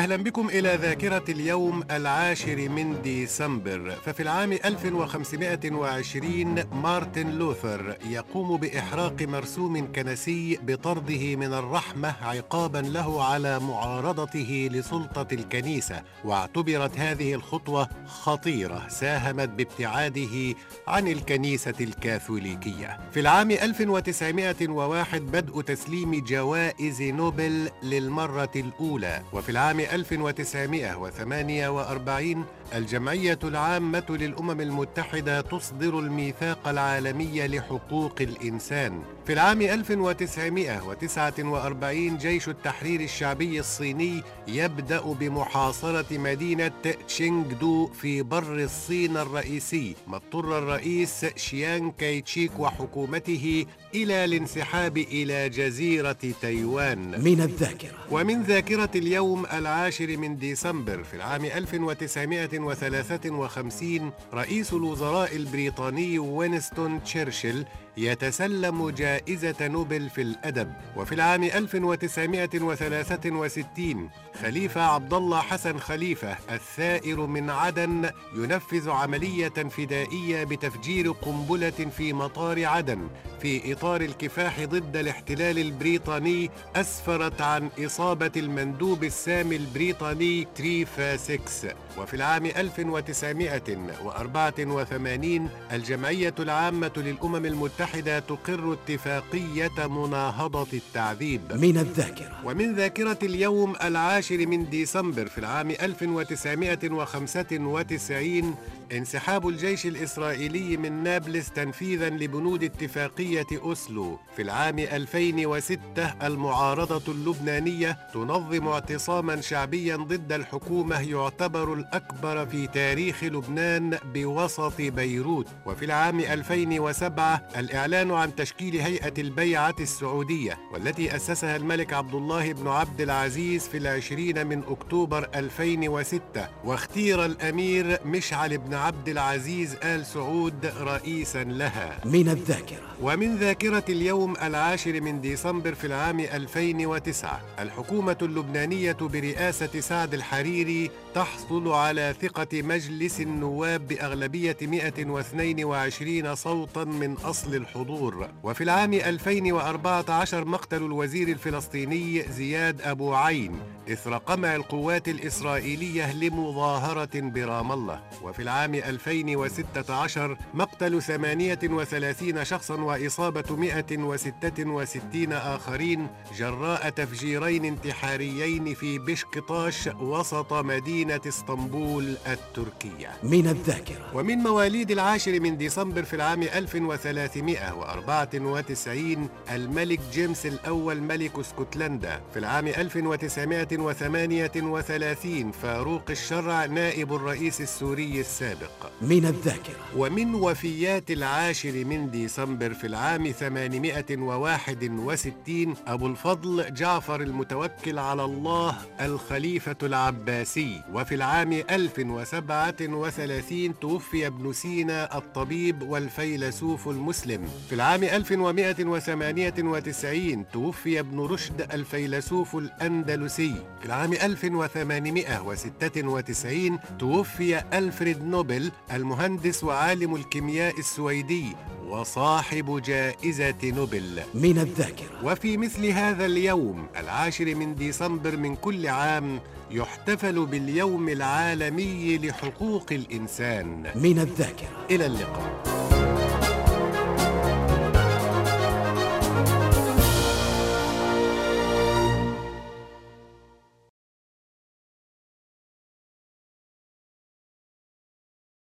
أهلا بكم إلى ذاكرة اليوم العاشر من ديسمبر. ففي العام 1520 مارتن لوثر يقوم بإحراق مرسوم كنسي بطرده من الرحمة عقابا له على معارضته لسلطة الكنيسة. واعتبرت هذه الخطوة خطيرة ساهمت بابتعاده عن الكنيسة الكاثوليكية. في العام 1901 بدء تسليم جوائز نوبل للمرة الأولى. وفي العام 1948 الجمعية العامة للأمم المتحدة تصدر الميثاق العالمي لحقوق الإنسان. في العام 1949 جيش التحرير الشعبي الصيني يبدأ بمحاصرة مدينة تشينغدو في بر الصين الرئيسي، ما اضطر الرئيس شيان كايتشيك وحكومته إلى الانسحاب إلى جزيرة تايوان. من الذاكرة ومن ذاكرة اليوم العاشر من ديسمبر في العام 1953 رئيس الوزراء البريطاني وينستون تشرشل يتسلم جائزة نوبل في الأدب. وفي العام 1963 خليفة عبد الله حسن خليفة الثائر من عدن ينفذ عملية فدائية بتفجير قنبلة في مطار عدن في إطار الكفاح ضد الاحتلال البريطاني أسفرت عن إصابة المندوب السامي البريطاني تريفا 6 وفي العام 1984 الجمعية العامة للأمم المتحدة تقر اتفاقية مناهضة التعذيب. من الذاكرة. ومن ذاكرة اليوم العاشر من ديسمبر في العام 1995 انسحاب الجيش الإسرائيلي من نابلس تنفيذا لبنود اتفاقية أوسلو. في العام 2006 المعارضة اللبنانية تنظم اعتصاما شعبيا ضد الحكومة يعتبر الأكبر في تاريخ لبنان بوسط بيروت. وفي العام 2007 الإعلان عن تشكيل هيئة البيعة السعودية والتي أسسها الملك عبد الله بن عبد العزيز في العشرين من أكتوبر 2006 واختير الأمير مشعل بن عبد العزيز آل سعود رئيسا لها. من الذاكرة. ومن ذاكرة اليوم العاشر من ديسمبر في العام 2009 الحكومة اللبنانية برئاسة سعد الحريري تحصل على ثقة مجلس النواب بأغلبية 122 صوتا من أصل الحضور. وفي العام 2014 مقتل الوزير الفلسطيني زياد أبو عين إثر قمع القوات الإسرائيلية لمظاهرة برام الله. وفي العام 2016 مقتل 38 شخصا وإصابة 166 آخرين جراء تفجيرين انتحاريين في بشكطاش وسط مدينة اسطنبول التركية. من الذاكرة. ومن مواليد العاشر من ديسمبر في العام 1394 الملك جيمس الأول ملك اسكتلندا. في العام 1938 فاروق الشرع نائب الرئيس السوري السابق. من الذاكرة. ومن وفيات العاشر من ديسمبر في العام 861 أبو الفضل جعفر المتوكل على الله الخليفة العباسي. وفي العام 1037 توفي ابن سينا الطبيب والفيلسوف المسلم. في العام 1198 توفي ابن رشد الفيلسوف الأندلسي. في العام 1896 توفي ألفريد نوبل المهندس وعالم الكيمياء السويدي وصاحب جائزة نوبل. من الذاكرة. وفي مثل هذا اليوم العاشر من ديسمبر من كل عام يحتفل باليوم العالمي لحقوق الإنسان. من الذاكرة. إلى اللقاء.